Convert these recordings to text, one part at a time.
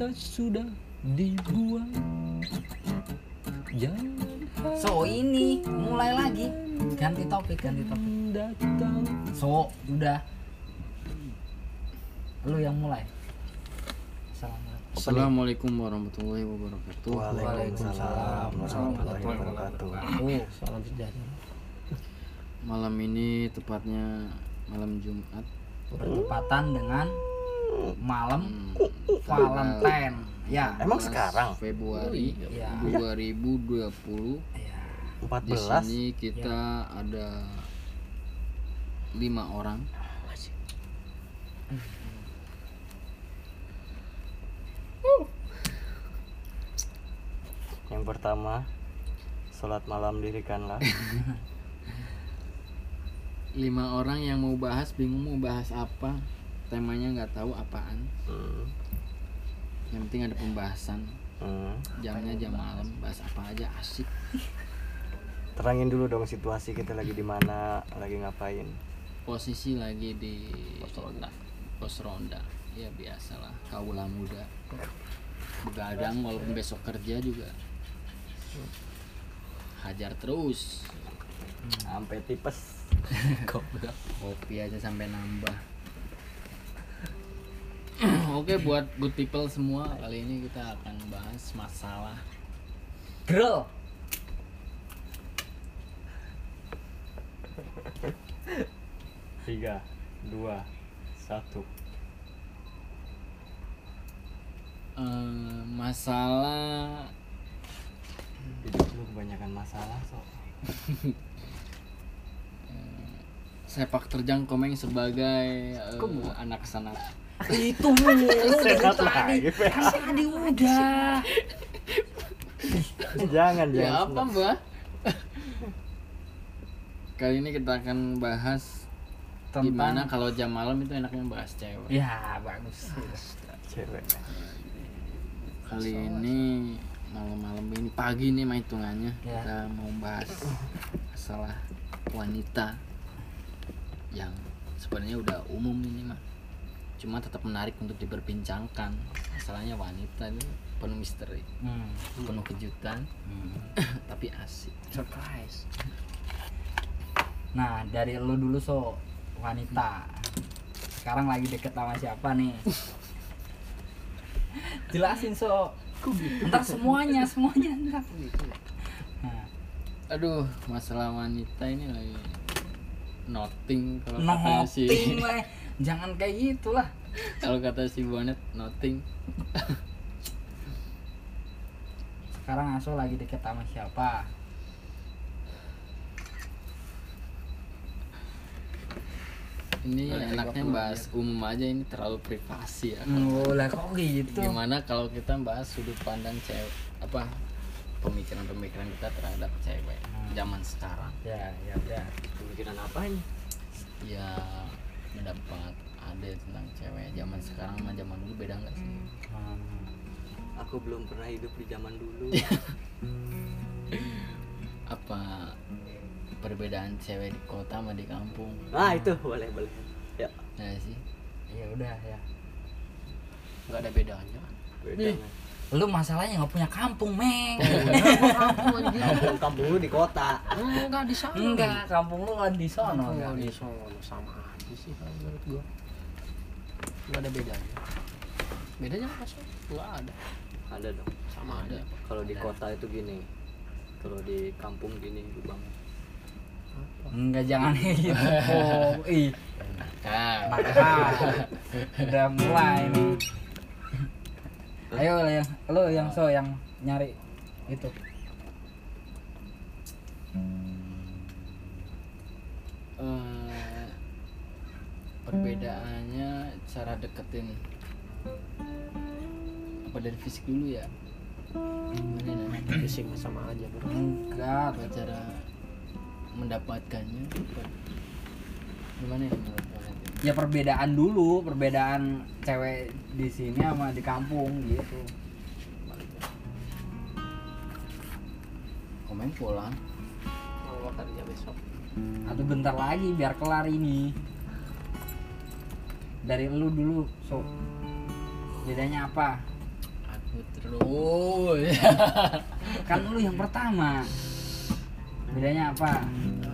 cinta sudah dibuang Jangan So ini mulai lagi ganti topik ganti topik. datang So udah lu yang mulai. Assalamualaikum. Assalamualaikum warahmatullahi wabarakatuh. Waalaikumsalam warahmatullahi wabarakatuh. Oh, Salam sejahtera Malam ini tepatnya malam Jumat. bertepatan dengan malam Hmm, Valentine. Ya. Emang 14 sekarang Februari Ya. 2020. Ya. Di 14 sini kita ada lima orang. Yang pertama Sholat malam dirikanlah Lima orang yang mau bahas bingung mau bahas apa. Temanya nggak tahu apaan. hmm. Yang penting ada pembahasan. hmm. Jamnya jam malam bahas apa aja asik. Terangin dulu dong situasi kita lagi di mana Lagi ngapain Posisi lagi di pos ronda. Pos ronda. Ya biasalah kaula muda. Begadang walaupun besok kerja juga. Hajar terus. Sampai tipes Goblok Kopi aja sampai nambah. Oke buat good people semua kali ini kita akan bahas masalah Girl. Tiga Dua Satu eh, masalah Hidup lu kebanyakan masalah so sepak terjang komeng sebagai eh, anak sanak. Itu mulu Sehat lagi Kan tadi udah. Jangan Ya jangan apa mbak? Kali ini kita akan bahas gimana Tentang kalau jam malam itu enaknya bahas cewek. Ya, bagus. Cewek Kali ini malam-malam ini pagi nih mah hitungannya Ya. kita mau bahas masalah wanita yang sebenarnya udah umum ini mah cuma tetap menarik untuk diperbincangkan masalahnya wanita itu penuh misteri Hmm. penuh kejutan Hmm. tapi asik Surprise. Nah, dari lu dulu so wanita. Sekarang lagi deket sama siapa nih? Jelasin so. Ntar semuanya, semuanya ntar. Nah, aduh masalah wanita ini lagi nothing kalau kata si. Jangan kayak gitulah. kalau kata si Bonet nothing Sekarang Aso lagi deket sama siapa? ini enaknya bahas umum aja ini terlalu privasi ya Oh, lah kok gitu? gimana kalau kita bahas sudut pandang cewek apa pemikiran-pemikiran kita terhadap cewek Hmm. zaman sekarang Ya, ya, ya. Pemikiran apa ini? ya mendapat ada tentang cewek zaman sekarang sama zaman dulu beda nggak sih Hmm. Aku belum pernah hidup di zaman dulu apa perbedaan cewek di kota sama di kampung Ah itu boleh boleh Ya ya sih Ya udah ya. nggak ada bedanya beda Nih. men. Lu masalahnya nggak punya kampung, Meng. Kampung kampung lu di kota enggak di sana Enggak, kampung lu nggak di sono. Kampung kan? di sono sama aja sih kalau menurut gua. Nggak ada bedanya. Bedanya apa sih nggak ada. Ada dong. Sama ada. Kalau di kota itu gini. Kalau di kampung gini bang Enggak jangan gitu. Oh, ih, nah. Udah mulai nih. Ayo yang lu yang so yang nyari itu. Perbedaannya cara deketin apa dari fisik dulu ya gimana ya? Fisik sama aja bro Enggak, apa cara mendapatkannya apa? gimana ya menurut ya perbedaan dulu, perbedaan cewek di sini sama di kampung gitu. komen pulang Mau kerja besok Atau bentar lagi biar kelar ini. Dari lu dulu, so bedanya apa? terus kan lu yang pertama bedanya apa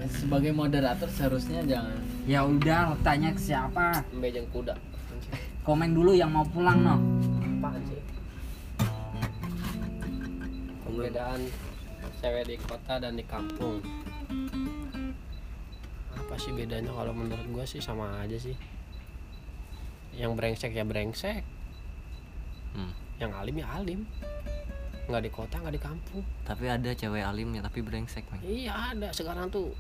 sebagai moderator seharusnya jangan ya udah lu tanya ke siapa Bejeng kuda. komen dulu yang mau pulang no Apaan sih? Perbedaan cewek di kota dan di kampung. Apa sih bedanya kalau menurut gua sih sama aja sih. Yang brengsek ya brengsek, Hmm. yang alim ya alim. Nggak di kota nggak di kampung. Tapi ada cewek alim ya tapi brengsek Meng. Iya ada sekarang tuh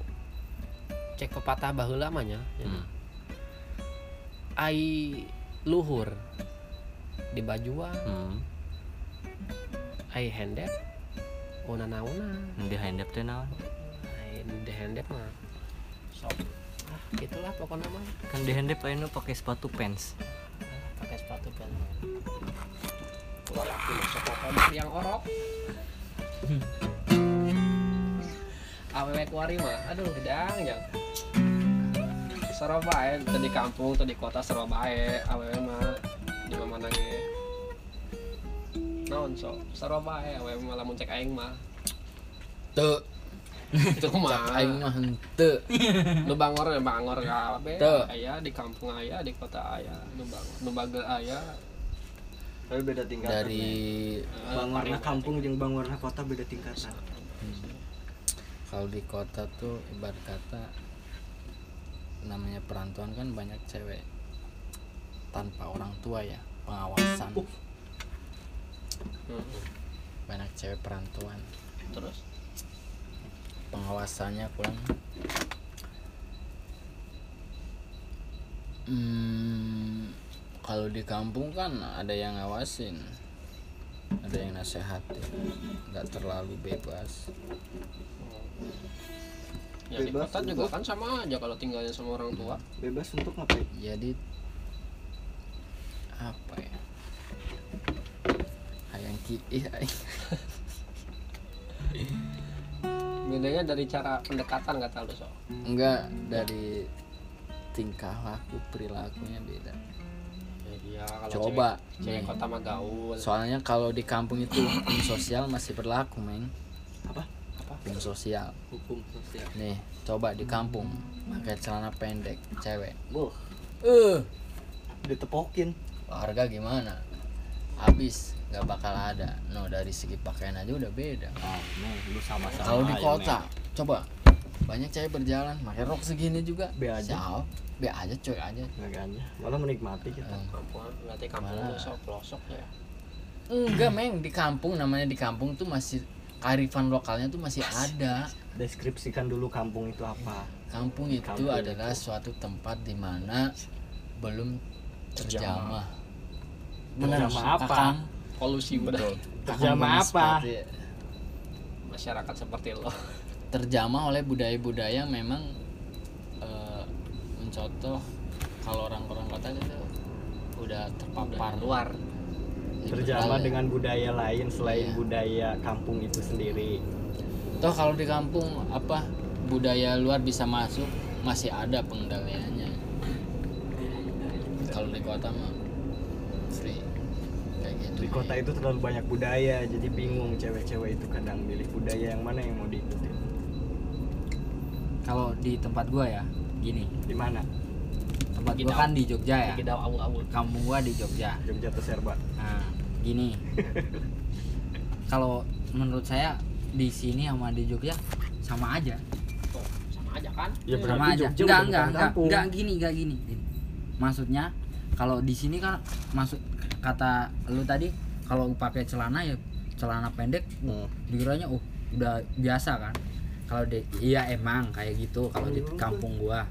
cek pepatah baheula mah nya. Hmm. Ai luhur di bajuan, Hmm. ai hendep, una nauna. Di handap teh naon? Ai di hendep mah sok. Ah, gitulah pokoknya mah Kan di handap ayeuna pakai sepatu pants. pakai sepatu. Kalau laki kotor yang orok. Awewe kuari mah, aduh gedang ya. Surabaya, tadi di kampung, tadi di kota Surabaya, awewe mah di mana ge. Naon so, Surabaya, awewe mah lamun cek aing mah. tuh Itu mah aing mah henteu. Nu bangor ya bangor kabeh Tuh. aya di kampung aya di kota aya nu bangor nu bagel aya. Tapi beda tingkatan. dari Bang warna kampung jeung bang warna kota beda tingkatan. kalau di kota tuh ibarat kata namanya perantauan kan banyak cewek tanpa orang tua ya pengawasan. Heeh. banyak cewek perantauan. Terus pengawasannya kurang hmm, kalau di kampung kan ada yang ngawasin ada yang nasehatin nggak terlalu bebas ya di Bebas kota juga kan sama aja kalau tinggalnya sama orang tua Bebas untuk ngapain? jadi apa ya hayang ki aing. Bedanya dari cara pendekatan kata lu so enggak dari tingkah laku perilakunya beda. Ya, kalau coba. cewek, cewek nih kota mah gaul. Soalnya kalau di kampung itu hukum sosial masih berlaku meng. Apa? hukum sosial. Hukum sosial. Nih coba di kampung pakai celana pendek cewek. Eh. Ditepokin. harga gimana habis nggak bakal ada. No dari segi pakaian aja udah beda. Nah, Meng, lu sama-sama. kalau di kota coba. Banyak cewek berjalan pakai rok segini juga. Be aja. Sial, be aja cuek aja. Aja. Malah menikmati kita. Eh, kampung berarti kampung Mana? lu so pelosok ya. Enggak meng. Di kampung namanya di kampung tuh masih kearifan lokalnya tuh masih ada. Deskripsikan dulu kampung itu apa. kampung itu Kampung adalah suatu tempat di mana belum terjamah Terjamah apa? Kakang. polusi betul Terjamah Kakang apa? seperti- masyarakat seperti lo terjamah oleh budaya-budaya memang eh, mencontoh kalau orang-orang kota itu udah terpapar luar Terjamah Liberal ya. dengan budaya lain selain Iya. budaya kampung itu sendiri. toh kalau di kampung apa budaya luar bisa masuk masih ada pengendaliannya kalau di kota mah gitu Di kota itu terlalu banyak budaya, jadi bingung cewek-cewek itu kadang milih budaya yang mana yang mau diikuti. kalau di tempat gua ya gini Di mana? tempat gua Gidau. kan di Jogja ya kita awul-awul kampung gua di Jogja Jogja atau Serba? nah gini kalau menurut saya di sini sama di Jogja sama aja Tuh, sama aja kan Ya sama aja Jogja enggak enggak enggak enggak gini enggak gini, gini. maksudnya kalau di sini kan masuk kata lu tadi kalau pakai celana ya celana pendek Hmm. dikiranya oh udah biasa kan? Kalau di iya emang kayak gitu kalau di kampung gua.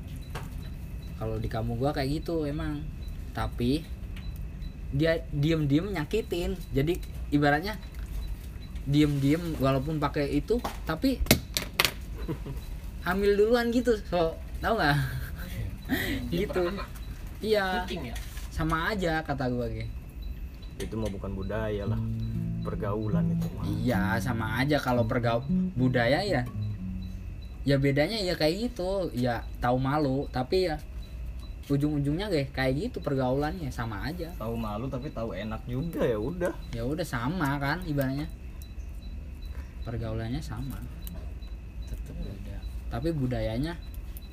Kalau di kampung gua kayak gitu emang. Tapi dia diem-diem nyakitin. Jadi ibaratnya diem-diem walaupun pakai itu tapi hamil duluan gitu. So tahu nggak? Dia gitu iya. Ya. Sama aja kata gua ge Itu mah bukan budaya lah, pergaulan itu mah. Iya sama aja kalau pergau budaya ya. Ya bedanya ya kayak gitu. Ya tahu malu tapi ya ujung-ujungnya kayak kayak gitu pergaulannya sama aja. Tahu malu tapi tahu enak juga ya udah. Ya udah sama kan ibaratnya. Pergaulannya sama. Tetep beda. Tapi budayanya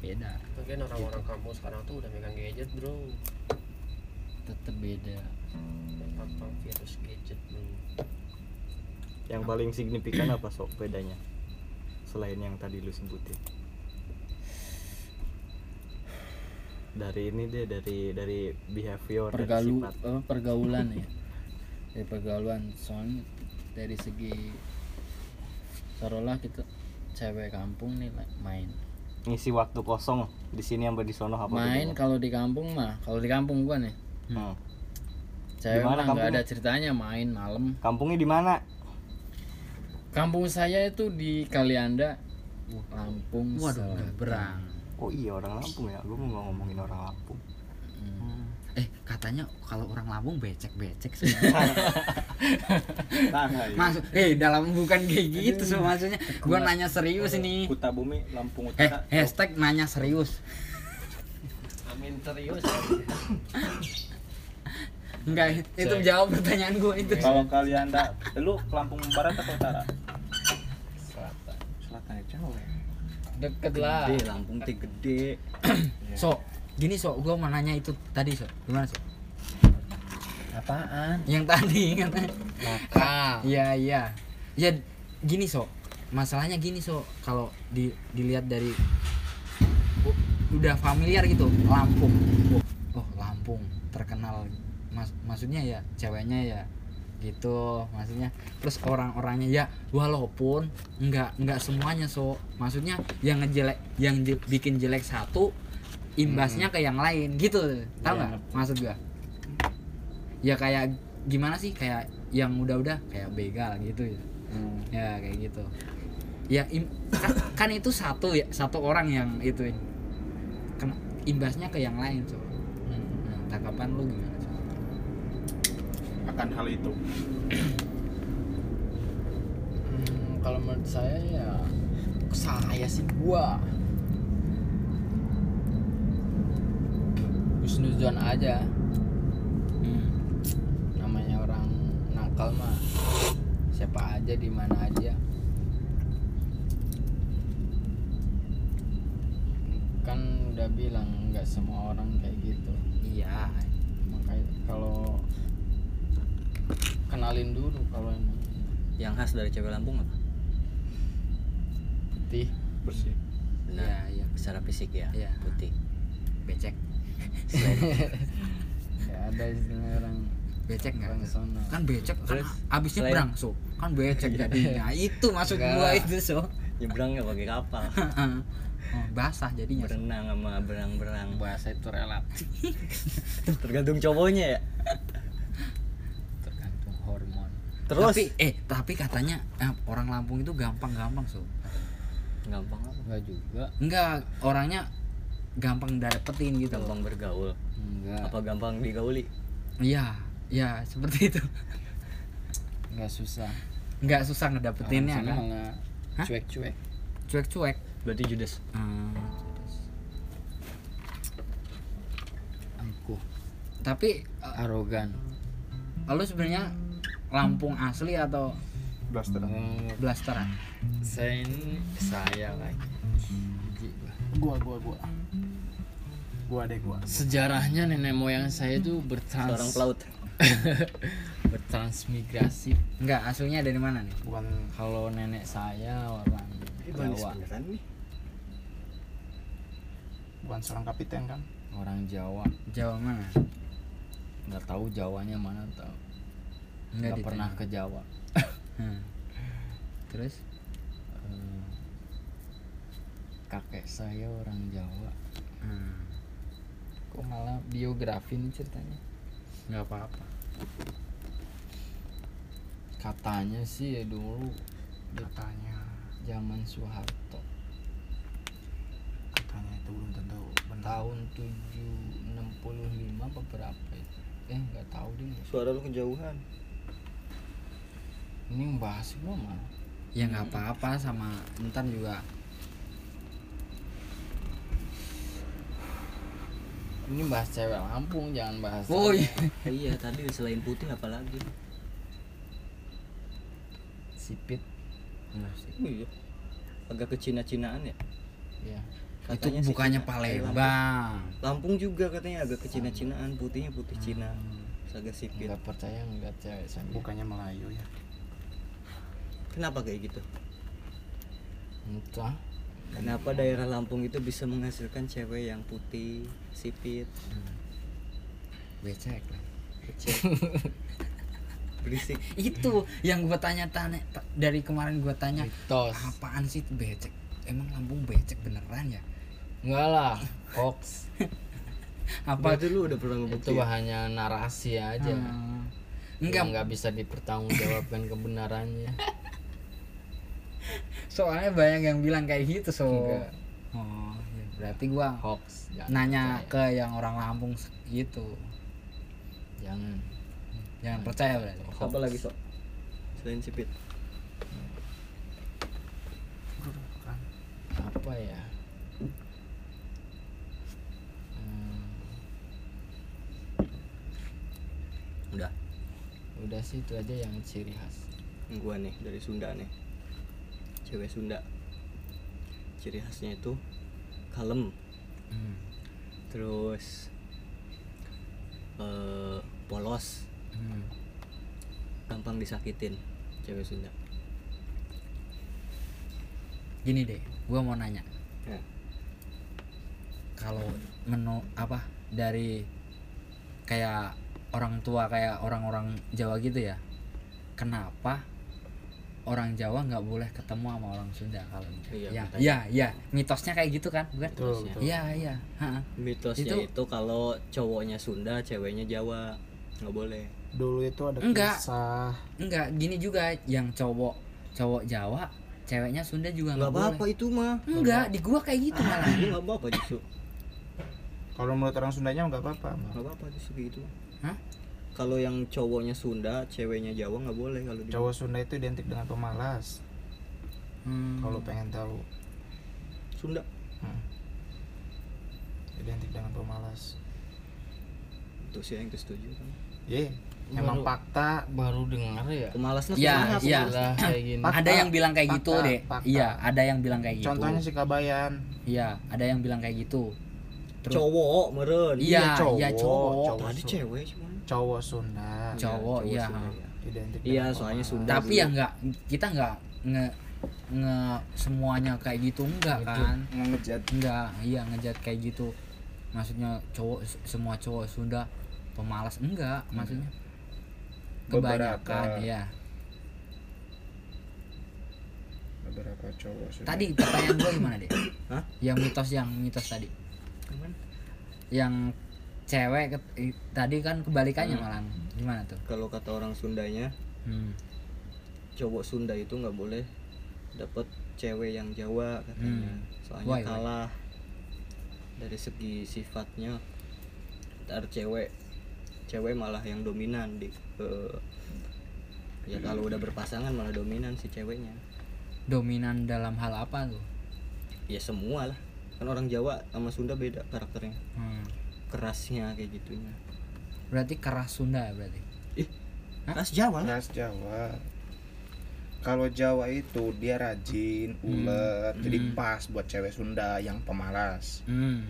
beda. Mungkin orang-orang kampung sekarang tuh udah megang gadget bro tetep beda Gampang virus gadget bro yang paling signifikan apa sok bedanya? Selain yang tadi lu sebutin. Dari ini deh dari dari behavior dari pergalu sifat. apa, pergaulan ya? Dari pergaulan. Soalnya dari segi taruhlah kita cewek kampung nih main. Ngisi waktu kosong di sini apa di sono apa main kalau di kampung mah. Kalau di kampung gua nih Hmm. cewek Di mana mah nggak ada ceritanya main malam. Kampungnya di mana? Kampung saya itu di Kalianda Lampung waduh Selatan. udah berang oh iya orang Lampung ya? Gue mau ngomongin orang Lampung. Hmm. eh katanya kalau orang Lampung becek becek nah, masuk eh dalam bukan kayak gitu so maksudnya. Gua nanya serius ini. Kuta Bumi Lampung eh hashtag nanya serius. Amin serius enggak itu jawab pertanyaan gua itu. Kalau kalian dah, lu Lampung Barat atau Utara? Selatan. Selatan ya cewek. deket lah. Gede Lampung teh gede. So gini so. Gua mau nanya itu tadi so. Gimana so? Apaan? Yang tadi katanya nakal Iya iya. Ya gini so, masalahnya gini so, kalau di, dilihat dari udah familiar gitu Lampung. Oh, Lampung. Terkenal. Mas, maksudnya ya ceweknya ya gitu maksudnya. Terus orang-orangnya ya walaupun nggak nggak semuanya so. Maksudnya yang ngejelek yang je- bikin jelek satu imbasnya ke yang lain gitu. Tahu nggak maksud gua? Ya kayak gimana sih? Kayak yang udah-udah kayak begal gitu ya. Ya kayak gitu. Ya im- kan, kan itu satu ya satu orang yang itu kena imbasnya ke yang lain so. Nah, tanggapan lu gimana? Akan hal itu. Hmm, kalau menurut saya ya saya sih gua. Husnuzon aja. Hmm. namanya orang nakal mah siapa aja di mana aja. Kan udah bilang nggak semua orang kayak gitu. Iya. Makanya kalau kenalin dulu kalau emang yang khas dari cewek Lampung apa? putih Bersih. iya Benar. iya Secara fisik ya, Iya. putih. becek ya ada istilah orang becek nggak orang sono kan becek kan Terus, abisnya selain- berang so kan becek jadinya itu maksud Enggak. gua itu so Nyebrang nggak pakai kapal. oh, basah jadinya so. Berenang sama berang-berang. bahasa itu relatif Tergantung cowoknya ya. tergantung hormon Terus? Tapi eh tapi katanya eh, orang Lampung itu gampang-gampang so gampang apa? enggak juga. Enggak orangnya gampang dapetin gitu. Gampang bergaul. enggak Apa gampang digauli? iya iya seperti itu. Enggak susah. Nggak susah ngedapetinnya kan? cuek-cuek. Cuek-cuek. Berarti Judas. Hmm, angkuh. Tapi eh, arogan. lu sebenarnya Lampung asli atau Blaster. Eh, blasteran saya ini saya lagi gua. Gua gua gua. Deh gua. sejarahnya nenek moyang saya itu Seorang bertrans pelaut. bertransmigrasi enggak aslinya dari mana nih Bukan kalau nenek saya orang Jawa nih bukan seorang kapiten kan? orang Jawa Jawa mana nggak tahu Jawanya mana tahu nggak ditanya. pernah ke Jawa Hmm. terus Eh, kakek saya orang Jawa hmm. kok malah biografi nih ceritanya nggak apa-apa katanya sih ya dulu Katanya zaman Soeharto katanya itu belum tentu benar. tahun 765 apa berapa itu eh nggak tahu deh Suara lu kejauhan. Ini bahas gua mah ya nggak apa-apa sama ntar juga. Ini bahas cewek Lampung jangan bahas Oh iya. iya tadi selain putih apa lagi? Sipit. Oh, iya. Agak ke Cina-Cinaan ya ya itu Katanya sih bukannya. Eh, Palembang. Lampung. Lampung juga katanya agak ke Cina-Cinaan putihnya putih Cina. Agak sipit. Nggak percaya ngeliat cewek sana bukannya Melayu ya kenapa kayak gitu? Entah. Kenapa daerah Lampung itu bisa menghasilkan cewek yang putih sipit? Becek lah. berisik. Itu yang gua tanya-tanya ta- dari kemarin gua tanya mitos. Apaan sih itu becek? Emang Lampung becek beneran ya? enggak lah hoax. Apa? Berarti lu udah pernah itu ngebuktiin hanya narasi aja. Hmm. enggak Enggak, nggak bisa dipertanggungjawabkan kebenarannya soalnya banyak yang bilang kayak gitu so. Enggak. Oh, ya berarti gua hoax jangan nanya percaya. ke yang orang Lampung gitu. jangan Jangan percaya berarti. apa lagi sok selain sipit apa ya Hmm, udah udah sih itu aja yang ciri khas gua nih dari Sunda nih cewek Sunda ciri khasnya itu kalem Hmm. terus eh, polos Hmm. gampang disakitin cewek Sunda Gini deh, gua mau nanya. Ya. Kalau menu apa dari kayak orang tua kayak orang-orang Jawa gitu ya? Kenapa orang Jawa nggak boleh ketemu sama orang Sunda kalau? Iya, ya, iya, iya, mitosnya kayak gitu kan, bukan? betul Mitosnya. betul Iya, iya. Ha-ha. mitosnya Itu- itu, kalau cowoknya Sunda ceweknya Jawa nggak boleh dulu itu ada Enggak. kisah Enggak, gini juga yang cowok cowok Jawa, ceweknya Sunda juga nggak boleh. apa-apa itu mah Enggak, di gua kayak gitu malah. itu nggak apa-apa justru kalau menurut orang Sundanya nggak apa-apa Bang. nggak apa-apa justru kayak gitu Hah? Kalau yang cowoknya Sunda ceweknya Jawa nggak boleh kalau di cowok Sunda itu identik dengan pemalas Hmm. kalau pengen tahu Sunda Hmm. identik dengan pemalas itu sih yang setuju kan ye emang Baru- fakta baru dengar ya pemalasnya Iya, kenapa? iya. Ada yang bilang kayak gitu Fakta, deh. fakta. Iya, ada yang bilang kayak gitu. contohnya si Kabayan Iya, ada yang bilang kayak gitu. Terus cowok meren Iya, cowok, iya cowok. cowok. tadi cewek cuma cowok Sunda Cowok, iya. Sunda, iya. identik Iya, dengan soalnya. Sunda. Tapi ya enggak kita enggak nge nge semuanya kayak gitu enggak kan? ngejat Enggak, iya ngejat kayak gitu. Maksudnya cowok semua cowok Sunda pemalas enggak maksudnya. Kebanyakan Beberapa. ya. beberapa cowok Sunda. Tadi pertanyaan gua gimana deh? Hah? Yang mitos yang mitos tadi. Yang cewek ke- i- tadi kan kebalikannya Hmm. malah. Gimana tuh? kalau kata orang Sundanya Hmm. cowok Sunda itu nggak boleh dapet cewek yang Jawa katanya Hmm. soalnya Why, why? kalah dari segi sifatnya ntar cewek cewek malah yang dominan di eh, ya kalau udah berpasangan malah dominan si ceweknya Dominan dalam hal apa tuh? ya semua lah kan orang Jawa sama Sunda beda karakternya Hmm. Kerasnya kayak gitunya Berarti keras Sunda ya berarti. Hah? keras Jawa lah. Ras Jawa. Kalau Jawa itu dia rajin ulet jadi Hmm. pas buat cewek Sunda yang pemalas. Hmm.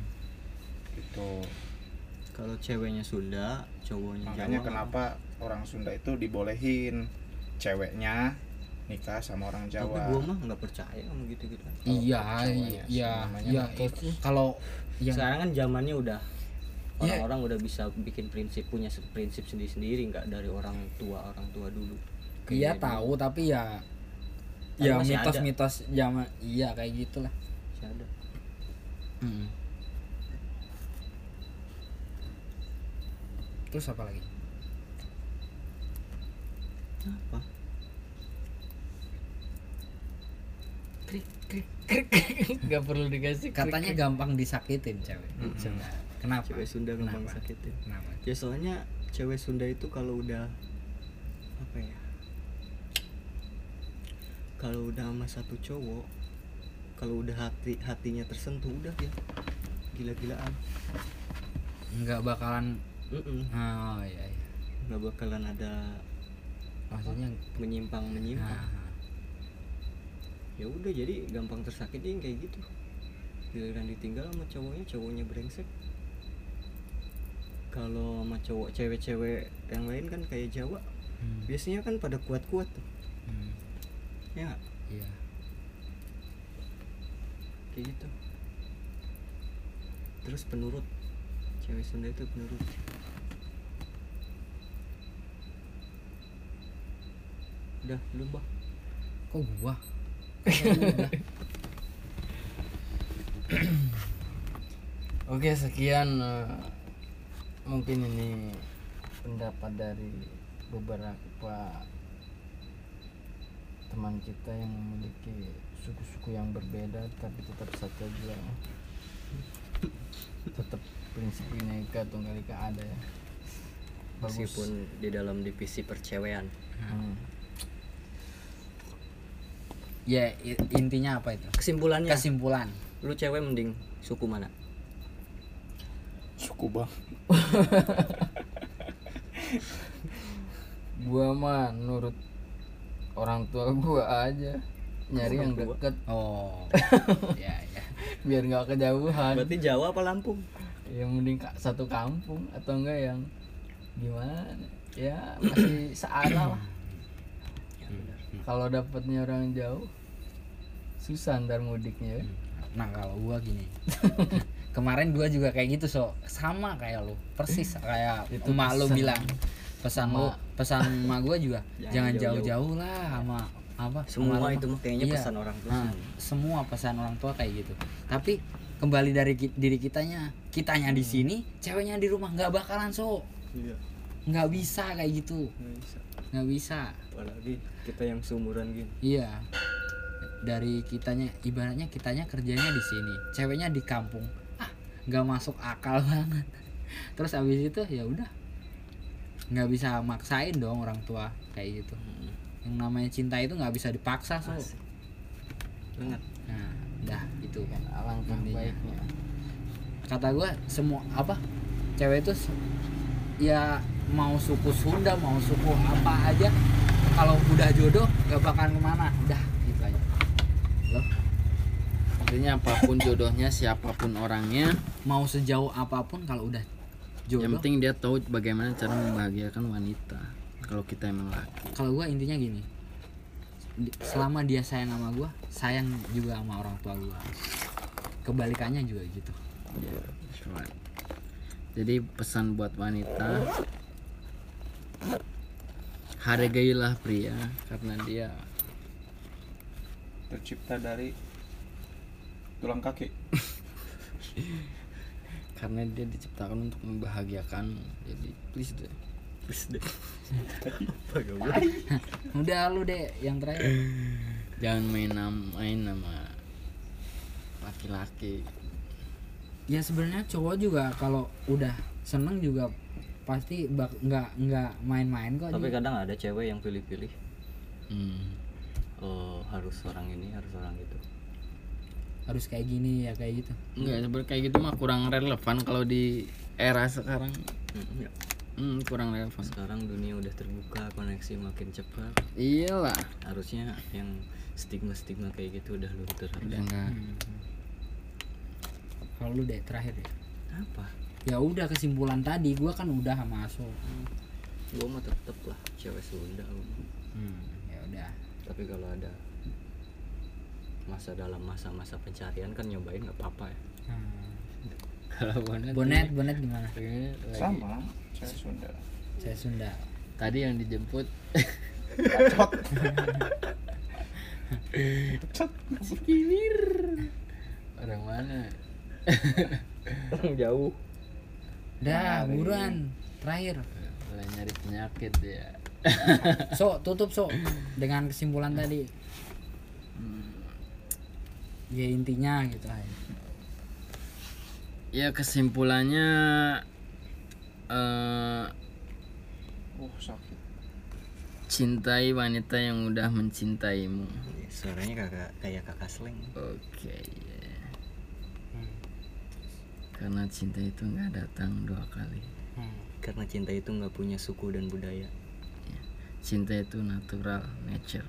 gitu. Kalau ceweknya Sunda cowoknya makanya Jawa. kenapa orang Sunda itu dibolehin? Ceweknya nikah sama orang tapi Jawa. gua mah nggak percaya sama gitu gitu Iya, iya, namanya iya. Kalau yang sekarang kan zamannya udah Orang-orang udah bisa bikin prinsip punya prinsip sendiri-sendiri nggak dari orang tua orang tua dulu iya dulu tahu tapi ya Tapi ya mitos-mitos zaman iya kayak gitulah. masih ada Hmm. Terus apa lagi? apa krik krik krik nggak perlu dikasih krik, Katanya krik. gampang disakitin cewek. Sunda. Kenapa? cewek Sunda gampang Kenapa? sakitin Kenapa? ya soalnya cewek Sunda itu kalau udah apa ya kalau udah sama satu cowok kalau udah hati hatinya tersentuh udah ya gila-gilaan nggak bakalan Mm-mm. oh iya iya nggak bakalan ada maksudnya menyimpang menyimpang nah, ya udah jadi gampang tersakitin kayak gitu giliran ditinggal sama cowoknya cowoknya brengsek kalau sama cowok cewek-cewek yang lain kan kayak Jawa hmm, biasanya kan pada kuat-kuat tuh. Hmm, ya iya. Kayak gitu. Terus penurut. Cewek Sunda itu penurut. Udah belum bah kok gua? Oke sekian eh, mungkin ini pendapat dari beberapa teman kita yang memiliki suku-suku yang berbeda tapi tetap saja juga tetap prinsip bineka tunggal ika ada ya. Bagus. meskipun di dalam divisi percewean. Hmm. ya intinya apa itu? Kesimpulannya. Kesimpulan. Lu cewek mending suku mana Suku bang. gua mah nurut orang tua gua aja. Nyari yang deket. Oh. Ya ya. Biar nggak kejauhan. Berarti Jawa apa Lampung? Yang mending satu kampung atau enggak yang gimana? Ya masih searah lah. Kalau dapatnya orang jauh susah ntar mudiknya. Nah kalau gua gini kemarin gua juga kayak gitu so. Sama kayak lu persis kayak Itu emak lu bilang. Pesan lu pesan emak gua juga Jangan jauh-jauh. lah sama apa semua sama itu mah. kayaknya Iya. pesan orang tua Nah, semua. pesan orang tua kayak gitu. Tapi kembali dari ki- diri kitanya kitanya di sini ceweknya di rumah nggak bakalan so. Iya. Nggak bisa kayak gitu. Nggak bisa. Nggak bisa. Apalagi kita yang seumuran gini. Iya. Dari kitanya ibaratnya kitanya kerjanya di sini ceweknya di kampung nggak masuk akal banget. Terus abis itu ya udah. Nggak bisa maksain dong orang tua kayak gitu. Yang namanya cinta itu nggak bisa dipaksa so. Banget. Nah udah itu kan alangkah Intinya. baiknya. Kata gue semua apa cewek itu ya mau suku Sunda mau suku apa aja kalau udah jodoh gak bakalan ke mana. Udah gitu aja. Loh intinya apa pun jodohnya siapa pun orangnya mau sejauh apa pun kalau udah jodoh yang penting dia tahu bagaimana cara membahagiakan wanita kalau kita emang laki. Kalau gue intinya gini selama dia sayang sama gue sayang juga sama orang tua gue kebalikannya juga gitu. That's right. jadi pesan buat wanita hargailah pria karena dia Tercipta dari tulang kaki. karena dia diciptakan untuk membahagiakan jadi please deh terus deh udah lu deh yang terakhir jangan main nam- main nama laki-laki ya sebenarnya cowok juga kalau udah seneng juga pasti bak nggak nggak main-main kok tapi dia. kadang ada cewek yang pilih-pilih hmm. oh harus orang ini harus orang itu harus kayak gini ya kayak gitu. Enggak sebenarnya kayak gitu mah kurang relevan kalau di era sekarang. Mm, ya. hmm, kurang relevan. Sekarang dunia udah terbuka koneksi makin cepat. Iyalah. Harusnya yang stigma-stigma kayak gitu udah luntur udah harusnya. enggak kalau lu deh terakhir deh. Apa? Ya udah kesimpulan tadi gua kan udah sama Aso. Gua mah tetep lah cewek Sunda hmm, ya udah. Tapi kalau ada masa dalam masa-masa pencarian kan nyobain nggak apa-apa ya. Hmm. kalau bonet bonet bonet gimana Sama, saya Sunda. saya Sunda. Tadi yang dijemput. Sikimir orang mana? Orang jauh. Dah buruan. Terakhir. Mulai nyari penyakit ya so tutup so. Dengan kesimpulan tadi ya intinya gitu aja ya. Kesimpulannya eh Oh, sakit. cintai wanita yang udah mencintaimu. Suaranya kakak kayak kakak slang oke ya. karena cinta itu nggak datang dua kali. Karena cinta itu nggak punya suku dan budaya. Cinta itu natural nature